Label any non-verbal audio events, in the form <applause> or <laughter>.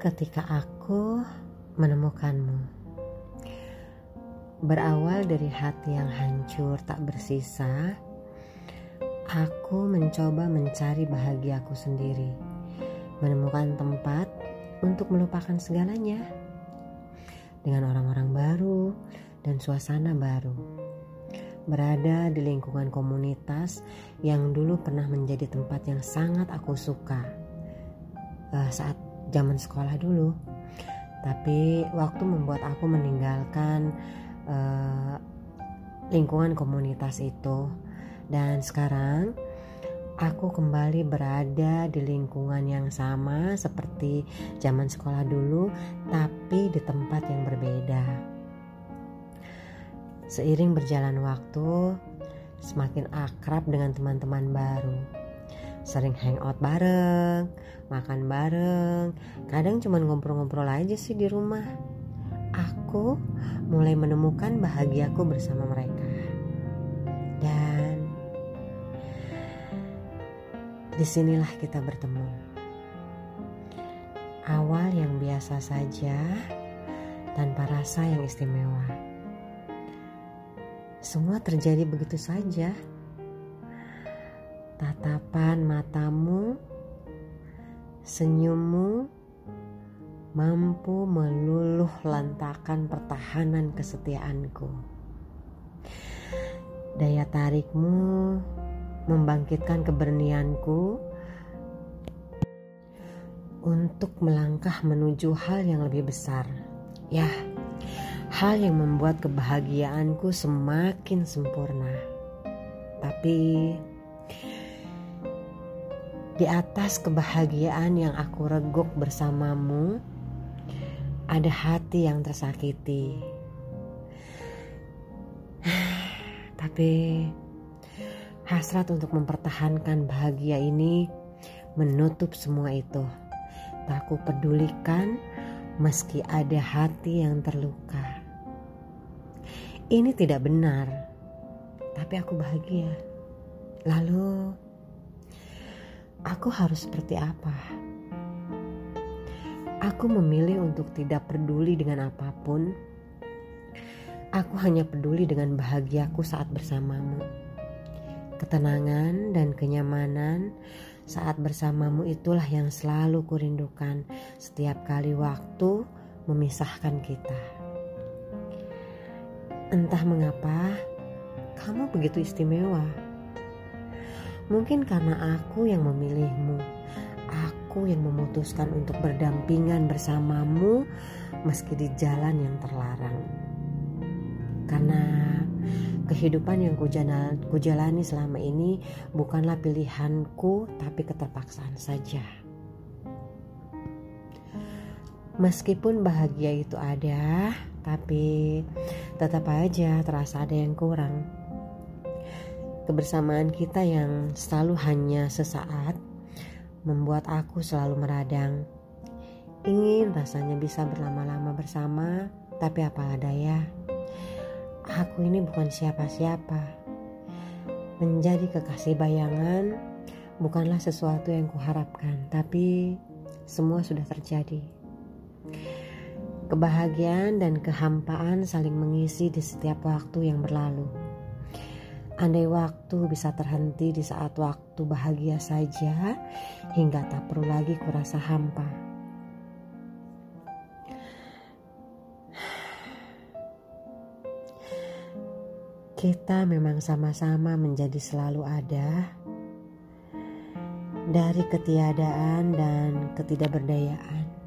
ketika aku menemukanmu. Berawal dari hati yang hancur tak bersisa, aku mencoba mencari bahagiaku sendiri, menemukan tempat untuk melupakan segalanya dengan orang-orang baru dan suasana baru. Berada di lingkungan komunitas yang dulu pernah menjadi tempat yang sangat aku suka uh, saat zaman sekolah dulu. Tapi waktu membuat aku meninggalkan uh, lingkungan komunitas itu dan sekarang aku kembali berada di lingkungan yang sama seperti zaman sekolah dulu tapi di tempat yang berbeda. Seiring berjalan waktu, semakin akrab dengan teman-teman baru. Sering hangout bareng, makan bareng, kadang cuma ngobrol-ngobrol aja sih di rumah. Aku mulai menemukan bahagiaku bersama mereka. Dan di sinilah kita bertemu. Awal yang biasa saja, tanpa rasa yang istimewa. Semua terjadi begitu saja. Tatapan matamu Senyummu mampu meluluh lantakan pertahanan kesetiaanku. Daya tarikmu membangkitkan keberanianku untuk melangkah menuju hal yang lebih besar. Ya, hal yang membuat kebahagiaanku semakin sempurna. Tapi di atas kebahagiaan yang aku reguk bersamamu, ada hati yang tersakiti. <sighs> Tapi hasrat untuk mempertahankan bahagia ini menutup semua itu. Tak aku pedulikan meski ada hati yang terluka. Ini tidak benar, tapi aku bahagia. Lalu aku harus seperti apa? Aku memilih untuk tidak peduli dengan apa pun. Aku hanya peduli dengan bahagiaku saat bersamamu. Ketenangan dan kenyamanan saat bersamamu itulah yang selalu kurindukan setiap kali waktu memisahkan kita. Entah mengapa, kamu begitu istimewa Mungkin karena aku yang memilihmu, aku yang memutuskan untuk berdampingan bersamamu meski di jalan yang terlarang. Karena kehidupan yang kujalani selama ini bukanlah pilihanku tapi keterpaksaan saja. Meskipun bahagia itu ada, tapi tetap aja terasa ada yang kurang Kebersamaan kita yang selalu hanya sesaat membuat aku selalu meradang. Ingin rasanya bisa berlama-lama bersama, tapi apa daya. Aku ini bukan siapa-siapa. Menjadi kekasih bayangan bukanlah sesuatu yang kuharapkan, tapi semua sudah terjadi. Kebahagiaan dan kehampaan saling mengisi di setiap waktu yang berlalu. Andai waktu bisa terhenti di saat waktu bahagia saja, hingga tak perlu lagi kurasa hampa. Kita memang sama-sama menjadi selalu ada dari ketiadaan dan ketidakberdayaan.